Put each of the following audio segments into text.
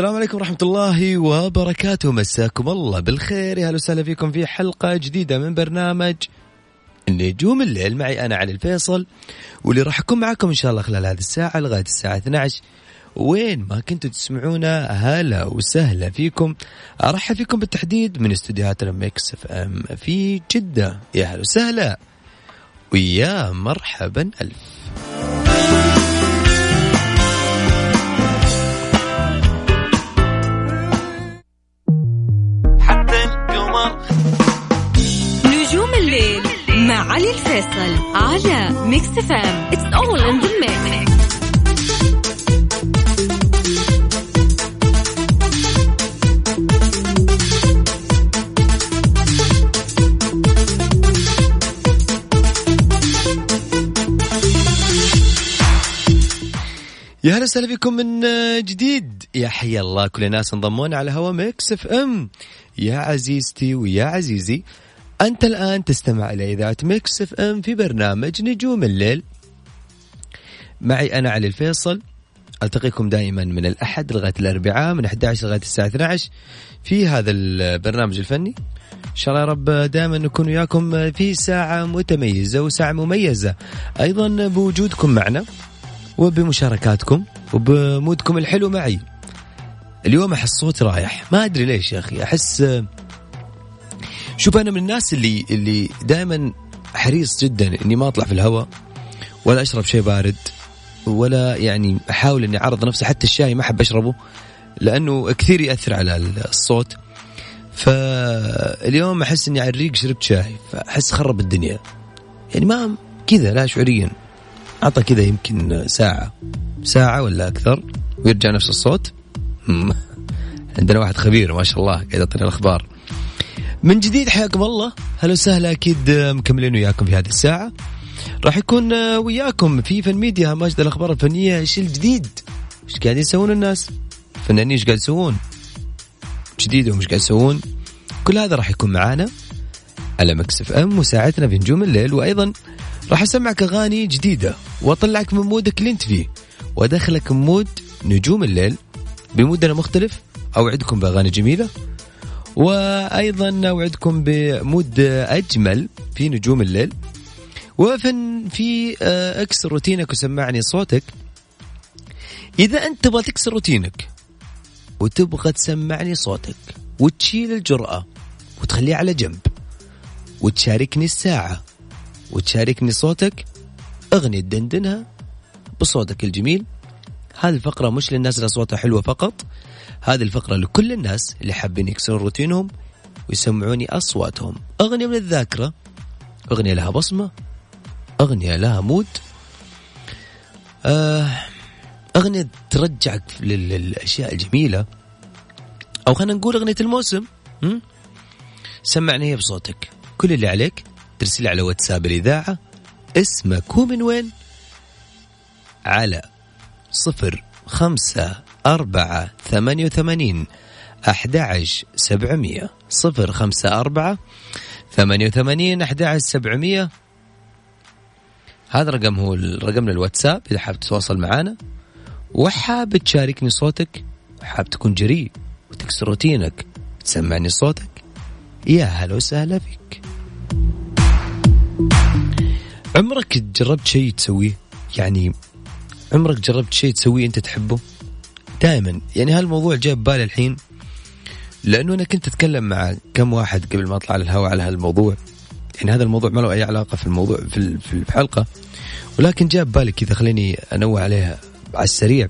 السلام عليكم ورحمة الله وبركاته. مساكم الله بالخير. يا هلا وسهلا فيكم في حلقة جديدة من برنامج نجوم الليل. معي أنا علي الفيصل واللي راح أكون معكم إن شاء الله خلال هذه الساعة لغاية الساعة 12 وين ما كنتوا تسمعونا هلا وسهلا فيكم. أرحب فيكم بالتحديد من استديوهات ال Mix FM في جدة. يا هلا وسهلا. ويا مرحبا ألف الفيصل على Mix FM it's all in the يا هلا وسهلا فيكم من جديد. يا حي الله كل الناس انضمونا على هوا Mix FM يا عزيزتي ويا عزيزي أنت الآن تستمع إلى إذاعة Mix FM في برنامج نجوم الليل. معي أنا علي الفيصل. ألتقيكم دائما من الأحد لغاية الأربعاء من 11 لغاية الساعة 12 في هذا البرنامج الفني. إن شاء الله يا رب دائما نكون وياكم في ساعة متميزة وساعة مميزة. أيضا بوجودكم معنا وبمشاركاتكم وب mood كم الحلو معي. اليوم أحس صوتي رايح. ما أدري ليش يا أخي. أحس شوف أنا من الناس اللي اللي دائما حريص جدا إني ما أطلع في الهواء ولا أشرب شيء بارد ولا يعني أحاول إني أعرض نفسي حتى الشاي ما أحب أشربه لأنه كثير يأثر على الصوت. فاليوم أحس إني على الريق شربت شاي فأحس خرب الدنيا. يعني ما كذا لا شعوريا. عطى كذا يمكن ساعة. ساعة ولا أكثر ويرجع نفس الصوت. عندنا واحد خبير ما شاء الله قاعد يعطينا الأخبار. من جديد حياكم الله. هلا وسهلا أكيد مكملين وياكم في هذه الساعة. راح يكون وياكم في فن ميديا ماجد الأخبار الفنية. إيش الجديد؟ إيش قاعدين يسوون الناس؟ فنانين إيش قاعد يسوون؟ جديد وايش قاعد يسوون؟ كل هذا راح يكون معانا على Mix FM وساعتنا في نجوم الليل. وأيضا راح أسمعك أغاني جديدة وأطلعك من mood ك اللي أنت فيه. وأدخلك mood نجوم الليل ب mood نا مختلف. أوعدكم بأغاني جميلة. وأيضا اوعدكم ب mood أجمل في نجوم الليل. وفن في اكسر روتينك وسمعني صوتك. إذا أنت تبغى تكسر روتينك وتبغى تسمعني صوتك وتشيل الجرأة وتخليه على جنب وتشاركني الساعة وتشاركني صوتك أغنية دندنها بصوتك الجميل. هذه الفقرة مش للناس اللي أصواتها حلوة فقط. هذه الفقرة لكل الناس اللي حابين يكسرون روتينهم ويسمعوني أصواتهم. أغنية من الذاكرة. أغنية لها بصمة. أغنية لها مود. آه أغنية ترجعك للأشياء الجميلة. أو خلينا نقول أغنية الموسم? سمعني هي بصوتك. كل اللي عليك ترسل على واتساب الإذاعة. اسمك هو من وين؟ على صفر خمسة أربعة ثمانية وثمانين 11 700 054 88 11 700 هذا رقم هو رقمنا الواتساب إذا حاب تتواصل معنا وحاب تشاركني صوتك وحاب تكون جريء وتكسر روتينك تسمعني صوتك. يا هلا وسهلا فيك. عمرك جربت شيء تسويه؟ يعني عمرك جربت شيء تسويه أنت تحبه؟ دائما يعني هالموضوع جاء ببالي الحين لأنه أنا كنت أتكلم مع كم واحد قبل ما أطلع على الهواء على هالموضوع. يعني هذا الموضوع ما له أي علاقة في الموضوع في الحلقة. ولكن جاء ببالي كذا خليني أنوه عليها على السريع.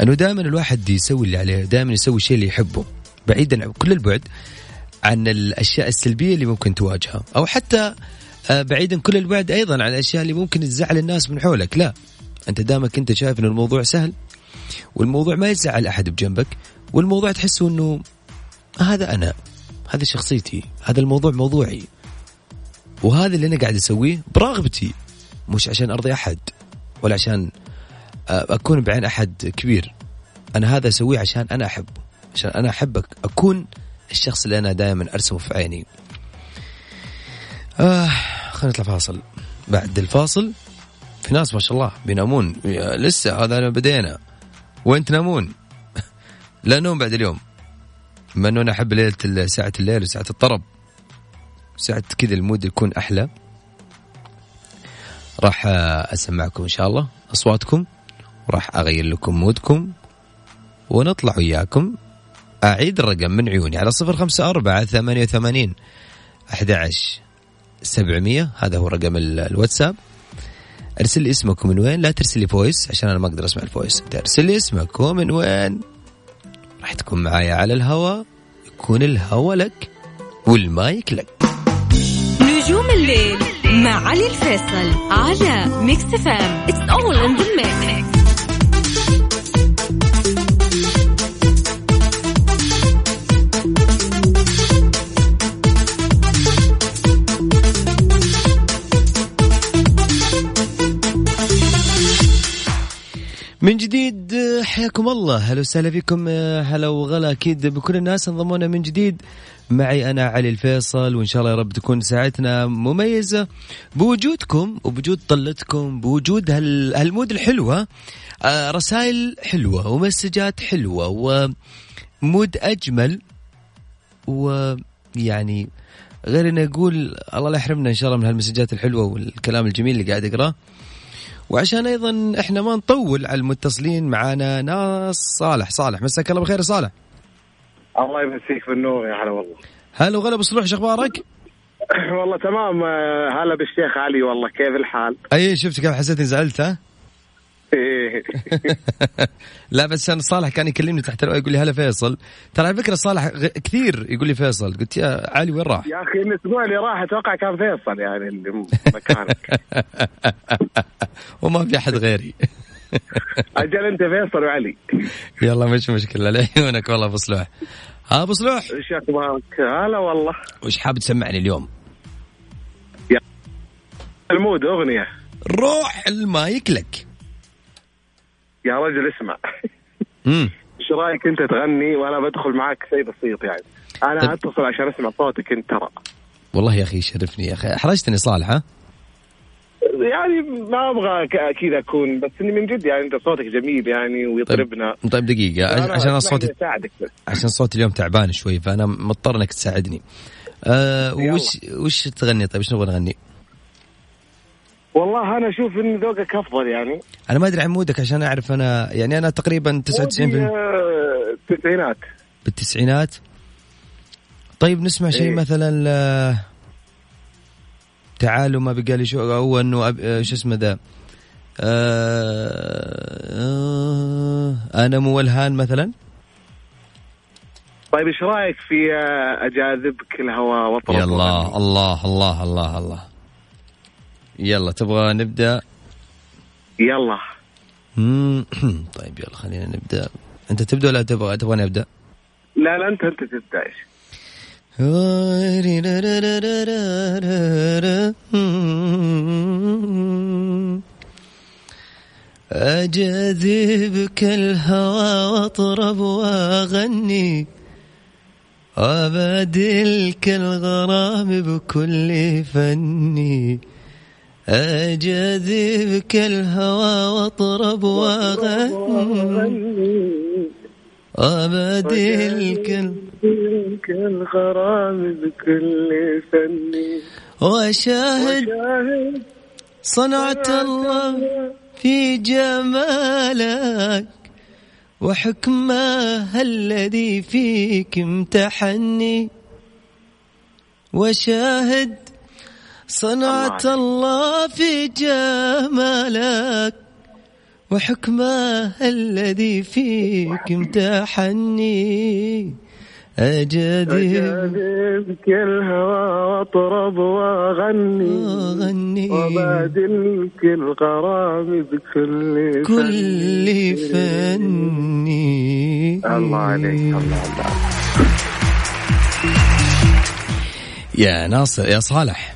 أنه دائما الواحد يسوي اللي عليه دائما يسوي الشيء اللي يحبه. بعيدا عن كل البعد عن الأشياء السلبية اللي ممكن تواجهها. أو حتى آه، بعيدا كل البعد أيضا عن الأشياء اللي ممكن تزعل الناس من حولك. لا أنت دامك أنت شايف إن الموضوع سهل والموضوع ما يزعل أحد بجنبك والموضوع تحسه إنه هذا أنا هذه شخصيتي هذا الموضوع موضوعي. وهذا اللي أنا قاعد أسويه برغبتي مش عشان أرضي أحد ولا عشان آه، أكون بعين أحد كبير. أنا هذا أسويه عشان أنا احبه عشان أنا أحبك أكون الشخص اللي أنا دائما أرسمه في عيني. آه خلينا نطلع فاصل. بعد الفاصل في ناس ما شاء الله بينامون. لسه هذا أنا بدينا. وين تنامون؟ لا نوم بعد اليوم. بما انه أنا أحب ليلة ساعة الليل وساعة الطرب. ساعة كذا ال mood يكون أحلى. راح أسمعكم إن شاء الله أصواتكم وراح أغير لكم mood كم ونطلع وياكم. أعيد الرقم من عيوني على صفر خمسة أربعة ثمانية وثمانين أحد عشر سبعمية. هذا هو رقم الواتساب. ارسل لي اسمك ومن وين؟ لا ترسل لي voice عشان أنا ما أقدر أسمع ال voice ارسل لي اسمك ومن وين؟ راح تكون معايا على الهواء يكون الهواء لك والمايك لك. نجوم الليل مع علي الفيصل على Mix FM it's all in the mix من جديد حياكم الله. هلا وسهلا فيكم هلا وغلا. أكيد بكل الناس انضمونا من جديد. معي أنا علي الفيصل وإن شاء الله يا رب تكون ساعتنا مميزة. بوجودكم وبوجود طلتكم بوجود هالمود الحلوة آه، رسائل حلوة ومسجات حلوة ومود أجمل ويعني غير إنه يقول الله لا يحرمنا إن شاء الله من هالمسجات الحلوة والكلام الجميل اللي قاعد أقرأه. وعشان أيضا إحنا ما نطول على المتصلين معانا ناس صالح صالح مساك الله بخير صالح الله يمسيك بالنور يا هلا والله هلا وغلا أبو صلوح شو أخبارك؟ والله تمام آه، هلا بالشيخ علي والله كيف الحال؟ أي شفت كيف حسيت إني زعلت ها؟ لا بس أنا صالح كان يكلمني تحت الرؤيه يقول لي هلا فيصل. ترى على فكرة صالح كثير يقول لي فيصل. قلت يا علي وين راح؟ يا أخي الأسبوع اللي راح أتوقع كان فيصل يعني اللي مكانك. وما في أحد غيري. أجل أنت فيصل وعلي. يلا مش مشكلة لعيونك والله أبو صلوح. ها أبو صلوح. إيش أخبارك؟ هلا والله. وش حاب تسمعني اليوم؟ المود أغنية. روح المايك لك. يا رجل اسمع إيش رأيك انت تغني وأنا بدخل معك شيء بسيط يعني أنا طب. اتصل عشان اسمع صوتك انت ترى والله يا أخي يشرفني يا أخي احرجتني صالح ها؟ يعني ما أبغى كذا أكون بس إني من جد يعني أنت صوتك جميل يعني ويطربنا طيب دقيقة أنا عشان صوتي بس عشان صوتي اليوم تعبان شوي فأنا مضطر إنك تساعدني. أه. وش وش تغني طيب إيش نبغى نغني؟ والله أنا أشوف إن ذوقك أفضل يعني أنا ما أدري عن مودك عشان أعرف أنا يعني أنا تقريبا 99% ودي، آه، التسعينات بالتسعينات. طيب نسمع شيء إيه. مثلا آه، تعالوا ما بقى لي شو هو انه أب... آه، شو اسمه ذا آه... آه... أنا مو وألهان مثلا طيب إيش رأيك في أجاذبك الهوى وطرب يلا وغني؟ الله الله الله الله يلا تبغى نبدأ؟ يلا. طيب يلا خلينا نبدأ. أنت تبدأ ولا تبغى؟ تبغاني أبدأ؟ لا لا أنت أنت تبدأ. أجاذبك الهوى وأطرب وأغني. وبدلك الغرام بكل فني. أجذبك الهوى واطرب وغني. وبدلك ال- لك الغرام بكل فني. وشاهد شاهد صنعة الله. في جمالك وحكمه الذي فيك امتحني. وشاهد صنعة الله في جمالك وحكمه الذي فيك امتحني. أجاذبك الهوى وأطرب وغني وغني وبادلك الغرام بكل كل فني. الله عليك الله الله يا ناصر يا صالح.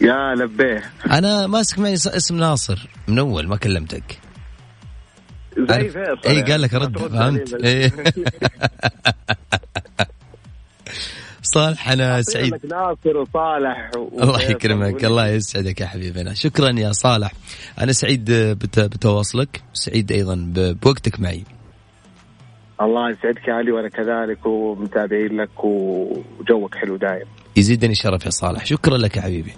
يا لبيه. أنا ماسك معي اسم ناصر من أول ما كلمتك. زي فيصل اي يعني. قال لك رد فهمت؟ إيه. صالح أنا سعيد. ناصر وصالح و- الله يكرمك الله يسعدك يا حبيبنا. شكرا يا صالح. أنا سعيد بت- بتواصلك سعيد أيضا ب- بوقتك معي. الله يسعدك يا علي وأنا كذلك ومتابعين لك وجوك حلو دايم. يزيدني شرف يا صالح. شكرا لك يا حبيبي.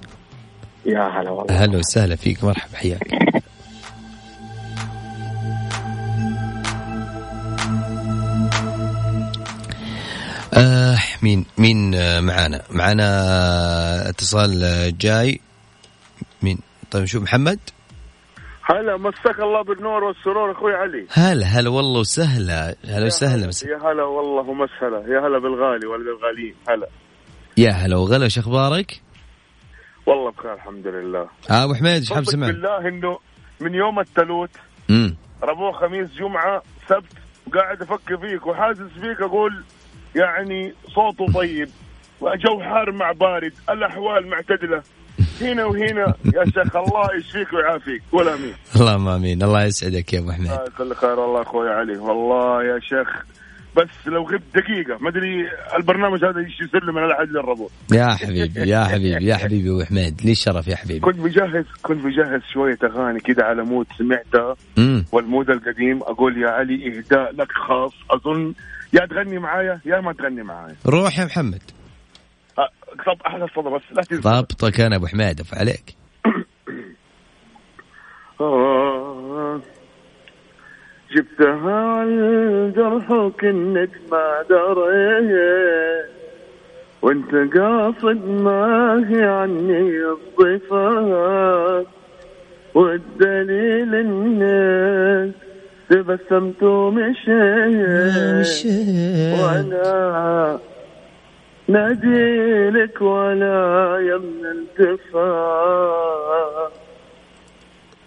يا هلا والله. أهلا وسهلا فيك مرحبا حياك. آه مين مين معانا؟ معانا اتصال جاي. مين؟ طيب شوف محمد؟ هلا مساك الله بالنور والسرور أخوي علي. هلا هلا والله وسهلا. هلا وسهلا يا هلا والله ومسهلا يا هلا بالغالي ولا بالغاليين هلا. يا هلا وغلا وش أخبارك؟ والله بخير الحمد لله. آه أبو حميد إيش حاب سمع؟ بالله إنه من يوم التلوت امم ربوع خميس جمعة سبت وقاعد أفكر فيك وحاسس فيك أقول يعني صوته طيب وجو حار مع بارد الأحوال معتدلة. هنا وهنا يا شيخ الله يشفيك ويعافيك. ولا مين اللهم آمين. الله يسعدك يا أبو حميد. آه، كل خير والله أخوي علي. والله يا شيخ بس لو غبت دقيقة ما أدري البرنامج هذا إيش يسلم على حد للربوع يا حبيبي يا حبيبي يا حبيبي أبو حميد لي الشرف يا حبيبي. كنت مجهز كنت مجهز شوية أغاني كده على mood سمعتها. وال mood القديم أقول يا علي إهداء لك خاص. أظن يا تغني معايا يا ما تغني معايا. روح يا محمد. آه، طب أحلى الصدى بس لا تنسى. ضابطك أنا أبو حميد أف عليك. آه، جبتها على الجرح وكنك ما دريت. وانت قاصد ما هي عني الصفات والدليل إنك تبسمت ومشيت وأنا ناديلك ولا يمن التفات.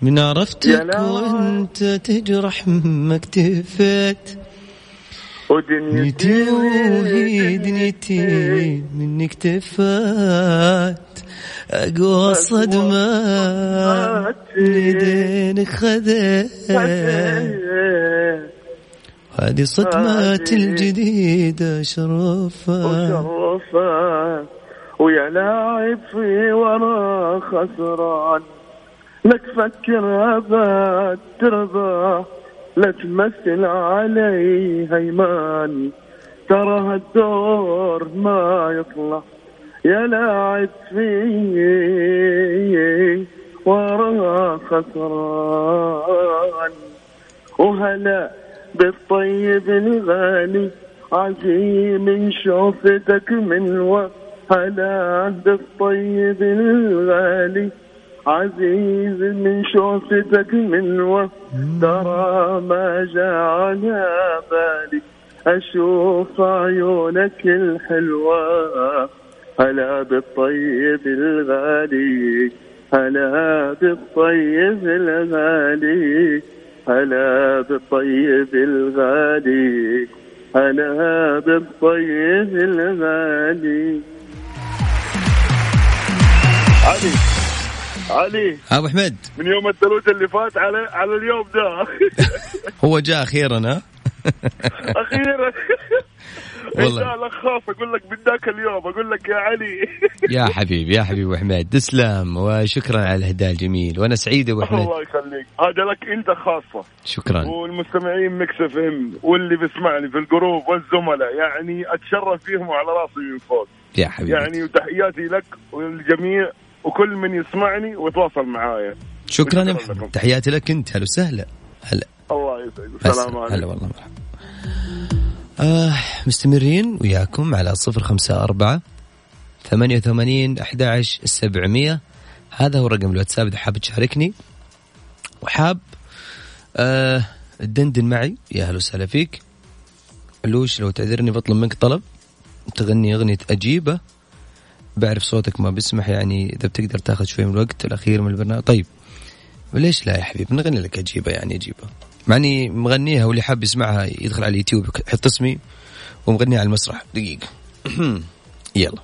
من عرفتك. وانت تجرح ما اكتفيت ودنيتي دنيتي وهي دنيتي منك تفات. أقوى صدمات يدينك خذيت. هذه صدمات. الجديدة وشرفك ويا لاعب في ورا خسران. لك فكر ابد تربح لا تمثل علي هيمان. ترى هالدور ما يطلع يا لاعب في ورا خسران. وهلا بالطيب الغالي عزيم شوفتك من وهلا بالطيب الغالي. عزيز من شوفتك من ترى ما جاء على بالي. أشوف عيونك الحلوة. هلا بالطيب الغالي. هلا بالطيب الغالي. هلا بالطيب الغالي. هلا بالطيب الغالي. علي علي. أبو حميد من يوم الثلوث اللي فات على على اليوم ده. هو جاء أخيرا ها؟ أخيرا. والله. الاخ خاف أقول لك من ذاك اليوم. أقول لك يا علي. يا حبيبي يا حبيبي أبو حميد تسلم وشكرا على الهداء الجميل. وأنا سعيد أبو حميد الله يخليك. هذا لك أنت خاصة. شكرا. والمستمعين Mix FM واللي بيسمعني في الجروب والزملاء يعني أتشرف فيهم على راسي من فوق. يا حبيبي. يعني وتحياتي لك وللجميع. وكل من يسمعني ويتواصل معايا. شكرا يا محمد. تحياتي لك انت. هلا وسهلا. هلا. الله يسعدك. السلام هلا عليكم والله. مرحبا آه مستمرين وياكم على صفر خمسة أربعة ثمانية وثمانين أحد عشر سبعمية. هذا هو رقم الواتساب إذا حاب تشاركني. وحاب آه تدندن معي. يا أهلا وسهلا فيك. علوش لو تعذرني بطلب منك طلب. تغني أغنية أجيبة. بعرف صوتك ما بيسمح يعني إذا بتقدر تاخذ شوي من الوقت الأخير من البرنامج. طيب وليش لا يا حبيبي؟ نغني لك أجيبة يعني أجيبة. مع إني مغنيها واللي حاب يسمعها يدخل على اليوتيوب يحط اسمي ومغنيها على المسرح. دقيقة. يلا.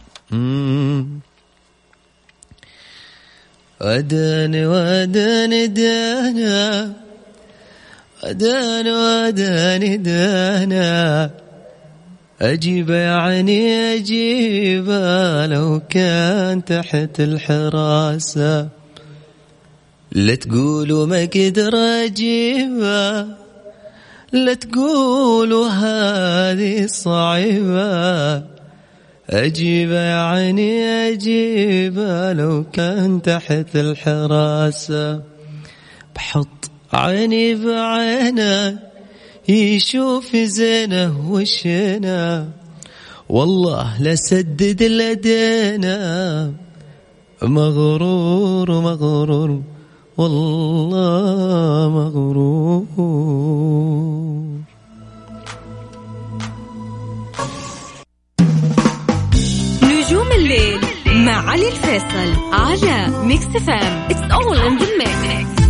وداني وداني دانا. وداني وداني دانا. أجيب يعني أجيب لو كان تحت الحراسة. لا تقولوا ما قدر اجيبها لا تقولوا هذه صعبة. أجيبها يعني أجيبها لو كان تحت الحراسة. بحط عيني بعينه يشوف زينه وشنا. والله لا سدد لدينا. مغرور مغرور. والله مغرور. نجوم الليل مع علي الفيصل على Mix FM it's all in the mix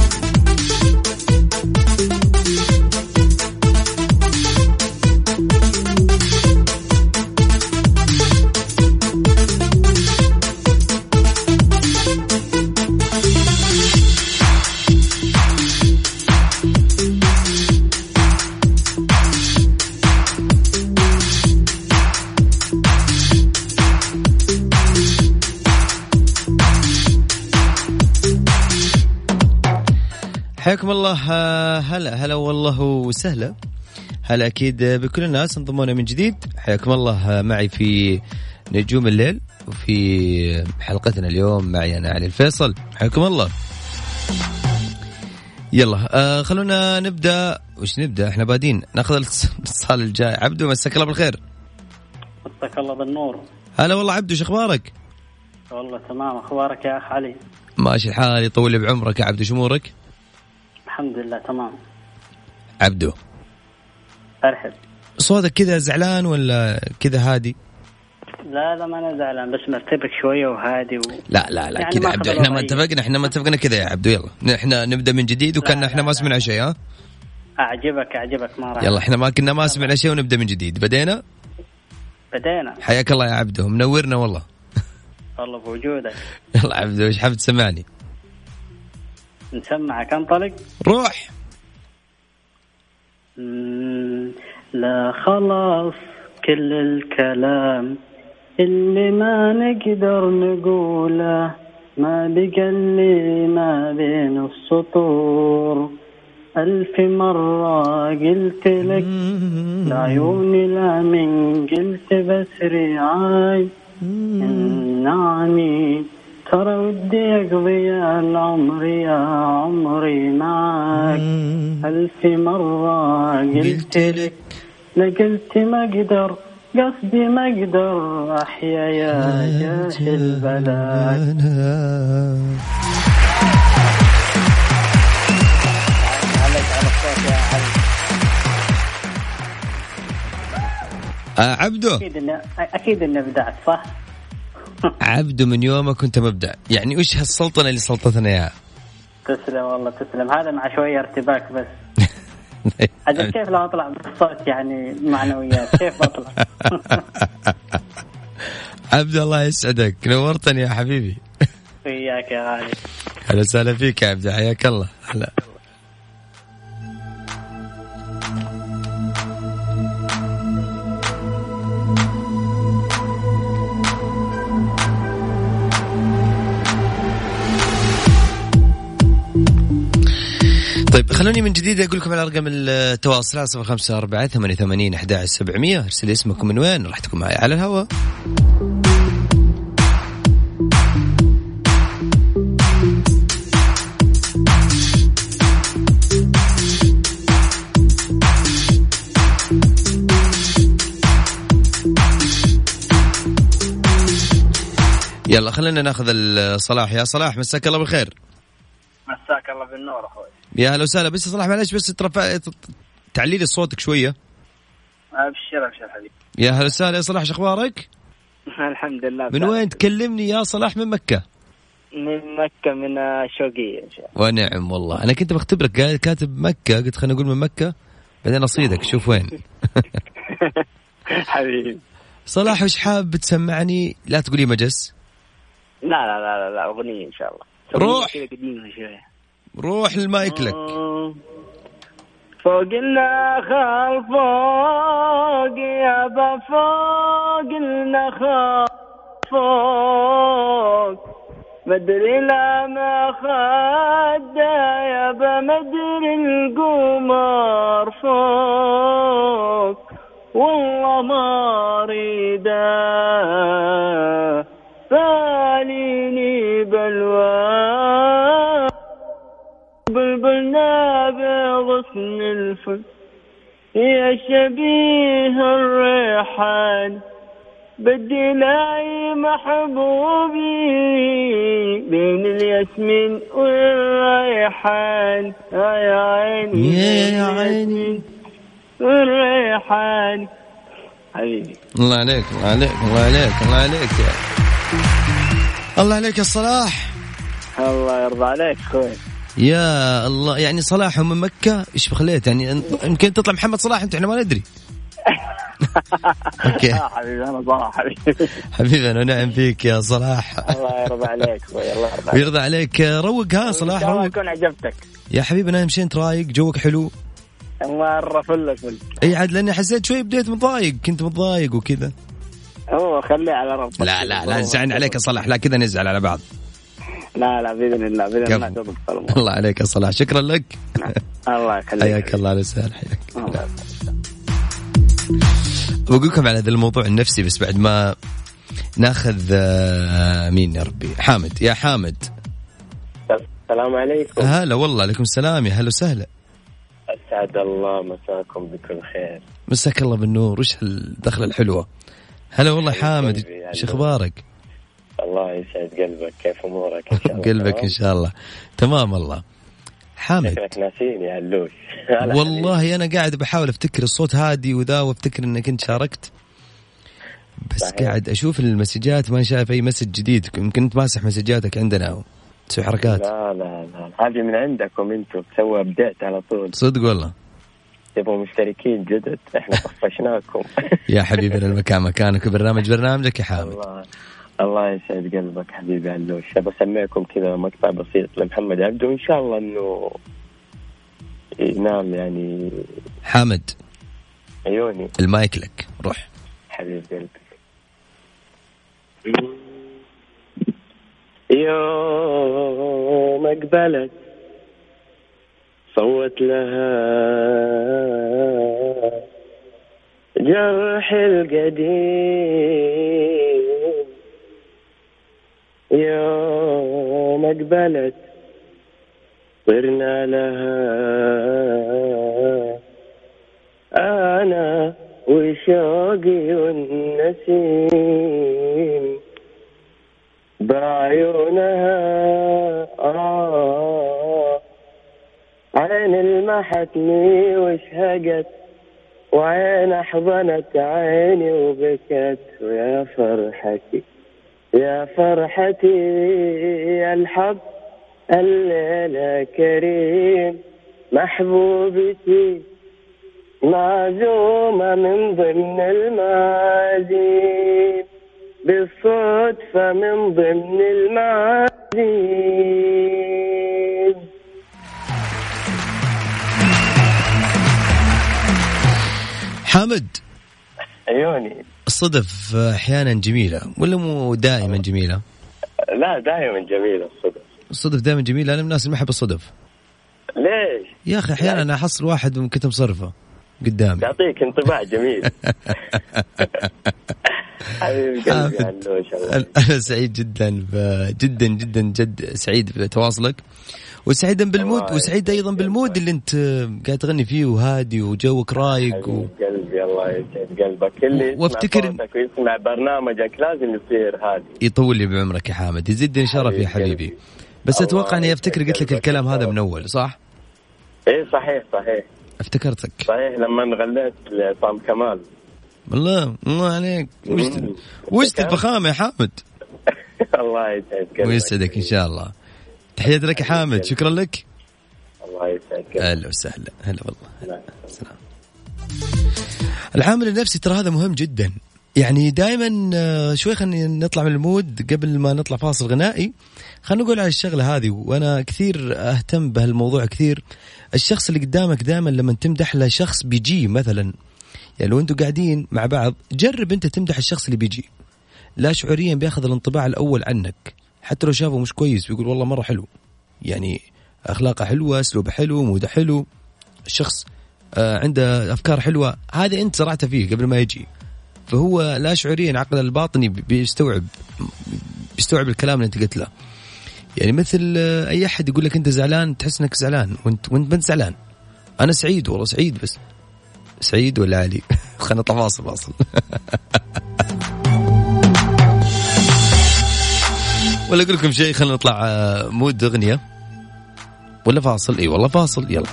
حياكم الله آه، هلا هلا والله وسهلا. هلا أكيد بكل الناس انضمونا من جديد. حياكم الله آه، معي في نجوم الليل وفي حلقتنا اليوم معي أنا علي الفيصل. حياكم الله. يلا آه خلونا نبدأ. وش نبدأ؟ إحنا بادين. ناخذ الاتصال الجاي. عبدو مساك الله بالخير. مساك الله بالنور. هلا والله عبدو شو أخبارك؟ والله تمام أخبارك يا أخ علي؟ ماشي الحال يطول بعمرك يا عبدو شو أمورك؟ الحمد لله تمام. عبدو. أرحب. صوتك كذا زعلان ولا كذا هادي؟ لا لا ما أنا زعلان بس مرتبك شوية وهادي و... لا لا لا يعني كذا عبدو. إحنا ما. اتفقنا إحنا ما اتفقنا كذا يا عبدو. يلا إحنا نبدأ من جديد وكان إحنا ما. سمعنا شيء ها؟ أعجبك أعجبك ما راح. يلا إحنا ما كنا ما سمعنا شيء ونبدأ من جديد. بدينا؟ بدينا. حياك الله يا عبدو. منورنا والله. والله بوجودك. يلا عبدو إيش حاب تسمعني؟ نسمعك انطلق روح. لا خلاص كل الكلام اللي ما نقدر نقوله ما بقى اللي ما بين السطور. ألف مرة قلت لك لعيوني لا من قلت بس رعاي. نعني ترى ودي أقضي العمر يا عمري معك. ألف مرة قلت لك. لقلت ما أقدر. قصدي ما أقدر. أحيا يا جاهل بلاك. عليك على الصوت يا علي عبدو أكيد إن أكيد إني بدعت صح؟ عبدو من يومك كنت مبدع يعني وش هالسلطنة اللي سلطتنا إياها؟ تسلم والله تسلم. هذا مع شوية ارتباك بس. أجل كيف لو أطلع بالصوت يعني معنويات؟ كيف بطلع؟ عبدو الله يسعدك. نورتني يا حبيبي. وياك يا غالي. أهلا وسهلا فيك يا عبدو حياك الله. هلا. طيب خلوني من جديد أقول لكم على رقم التواصل على صفر خمسة أربعة ثمانية وثمانين أحد سبعمية. ارسل اسمكم من وين راح تكون معي على الهواء. يلا خلينا ناخذ الصلاح. يا صلاح مساك الله بالخير. مساك الله بالنور أخوي. يا هلا وسهلا بس صلاح معلش بس ترفع تعلي لي صوتك شوية. أبشر أبشر حبيبي. يا هلا وسهلا يا صلاح شو أخبارك؟ الحمد لله من وين تكلمني يا صلاح؟ من مكة؟ من مكة من الشوقية إن شاء الله. ونعم والله. أنا كنت بختبرك كاتب مكة قلت خلينا نقول من مكة بعدين أصيدك شوف وين. حبيبي. صلاح وش حاب تسمعني؟ لا تقولي مجس لا لا لا لا, لا أغنية إن شاء الله. روح. قديمة شوية. روح المايك لك. فوق النخل فوق يابا فوق النخل فوق. مدري لا ما خد يابا مدري القمر فوق. والله ما أريده. باليني بلوى. بلبلنا بغصن الفل يا شبيه الريحان بدي لاقي محبوبي بين الياسمين والريحان. يا عيني يا عيني. والريحان. حبيبي. الله عليك الله عليك الله عليك الله عليك يا الله عليك يا صلاح الله يرضى عليك أخوي يا الله يعني صلاح من مكة؟ إيش بخليت؟ يعني يمكن تطلع محمد صلاح أنت إحنا ما ندري. أوكي. حبيبي أنا صلاح حبيبي. حبيبي أنا نعم فيك يا صلاح. الله يرضى عليك الله يرضى عليك. ويرضى عليك. روق ها صلاح روق. يكون عجبتك. يا حبيبي أنا مشيت انت رايق جوك حلو؟ مرة فل فل. إي عاد لأني حسيت شوي بديت متضايق كنت متضايق وكذا. هو خليه على ربك لا لا لا تزعلني عليك يا صلاح لا كذا نزعل على بعض. لا لا بإذن الله بإذن الله الله عليك يا صلاح. شكرا لك. الله يخليك. حياك الله على سهل حياك بقول لكم على هذا الموضوع النفسي بس بعد ما ناخذ مين يا ربي؟ حامد. يا حامد. السلام عليكم. هلا والله عليكم السلام. يا هلا وسهلا. أسعد الله مساكم بكل خير. مساك الله بالنور. وش الدخله الحلوة؟ هلا والله حامد. إيش أخبارك؟ الله يسعد قلبك كيف أمورك إن شاء الله؟ قلبك إن شاء الله. تمام والله حامد. شكلك ناسيني يا علوش والله أنا قاعد بحاول أفتكر الصوت هادي وذا وأفتكر إنك أنت شاركت. بس صحيح. قاعد أشوف المسجات ما شايف أي مسج جديد. يمكن أنت ماسح مسجاتك عندنا تسوي حركات. لا لا لا. هذه من عندكم أنتم. تسوي update على طول. صدق والله. تبغوا مشتركين جدد. إحنا طفشناكم. يا حبيبنا المكان مكانك. برنامج برنامجك يا حامد. الله. الله يسعد قلبك حبيبي علوش بسمعكم كذا مقطع بسيط لمحمد عبده وإن شاء الله إنه ينام يعني حامد عيوني. المايك لك روح. حبيب قلبك يوم اقبلت صوت لها جرح القديم. يوم اقبلت صرنا لها. أنا وشوقي والنسيم بعيونها. آه عين المحتني وشهقت وعين أحضنت عيني وبكت ويا فرحتي يا فرحتي يا الحب الليلة كريم محبوبتي معزومة من ضمن المعازيم بالصدفة من ضمن المعازيم. حمد. عيوني. الصدف أحيانا جميلة ولا مو دائما جميلة؟ لا دائما جميلة الصدف. الصدف دائما جميله أنا من الناس اللي ما احب الصدف. ليش؟ يا أخي أحيانا أنا أحصل واحد من كتب مصرفه قدامي. يعطيك انطباع جميل. الله أنا سعيد جدا ب- جدا جدا جد سعيد بتواصلك. وسعيدا بالمود الله وسعيد أيضا بالمود اللي أنت قاعد تغني فيه وهادي وجوك رايق و... قلبي الله يسعد قلبك. اللي يسمع وافتكر- ويسمع برنامجك لازم يصير هادي. يطول لي بعمرك يا حامد يزيدني شرف يا حبيب حبيبي. بس الله أتوقع إني أفتكر قلت لك الكلام هذا. من أول صح؟ إيه صحيح صحيح. أفتكرتك. صحيح لما غنيت لعصام كمال. والله الله عليك. وش. وش؟ الفخامه يا حامد؟ الله يسعد قلبك. ويسعدك إن شاء الله. تحياتي لك يا حامد. شكرا لك. الله يسعد قلبك أهلا وسهلا. هلا والله. سلام العامل النفسي ترى هذا مهم جدا. يعني دائما شوي خلينا نطلع من المود. قبل ما نطلع فاصل غنائي خلينا نقول على الشغلة هذه وأنا كثير أهتم بهالموضوع كثير. الشخص اللي قدامك دائما لما تمدح له شخص بيجي مثلا. يعني لو أنتم قاعدين مع بعض جرب أنت تمدح الشخص اللي بيجي. لا شعوريا بياخذ الانطباع الأول عنك. حتى لو شافه مش كويس بيقول والله مرة حلو. يعني أخلاقه حلوة أسلوبه حلو موده حلو. الشخص آه، عنده أفكار حلوة. هذا أنت زرعته فيه قبل ما يجي. فهو لا شعوريا عقله الباطني بيستوعب بيستوعب الكلام اللي أنت قلت له. يعني مثل آه، أي أحد يقول لك أنت زعلان تحس إنك زعلان. وانت وأنت ما أنت زعلان. أنا سعيد والله سعيد بس. سعيد ولا علي؟ خلينا نطلع فاصل ولا أقول لكم شيء خلينا نطلع آه، مود أغنية. ولا فاصل؟ إي والله فاصل يلا.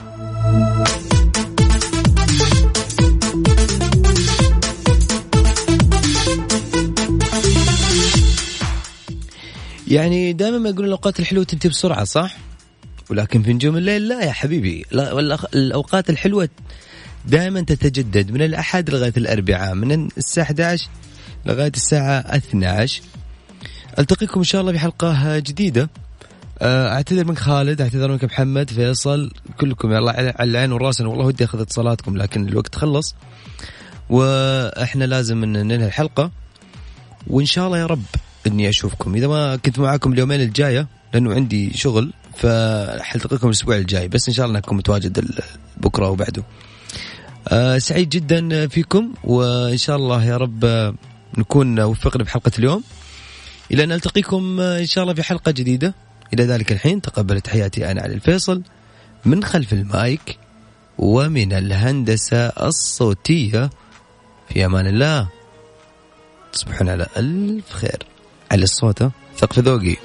يعني دائما ما يقولون الأوقات الحلوة تنتهي بسرعة صح؟ ولكن في نجوم الليل لا يا حبيبي. لا الأوقات الحلوة دائما تتجدد من الأحد لغاية الأربعاء من الساعة 11 لغاية الساعة 12 ألتقيكم إن شاء الله بحلقة جديدة. آه، اعتذر منك خالد اعتذر منك محمد فيصل كلكم يا الله على العين والرأس والله ودي أخذ اتصالاتكم لكن الوقت خلص. وإحنا لازم ننهي الحلقة. وإن شاء الله يا رب إني أشوفكم. إذا ما كنت معاكم اليومين الجاية لأنه عندي شغل فحلتقيكم الأسبوع الجاي. بس إن شاء الله أنكم متواجد بكرة وبعده آه سعيد جدا فيكم وإن شاء الله يا رب نكون وفقنا بحلقة اليوم. إلى أن نلتقيكم آه، إن شاء الله في حلقة جديدة. إلى ذلك الحين تقبل تحياتي أنا علي الفيصل. من خلف المايك ومن الهندسة الصوتية في أمان الله. تصبحون على ألف خير. على الصوت؟ ثقف ذوقي.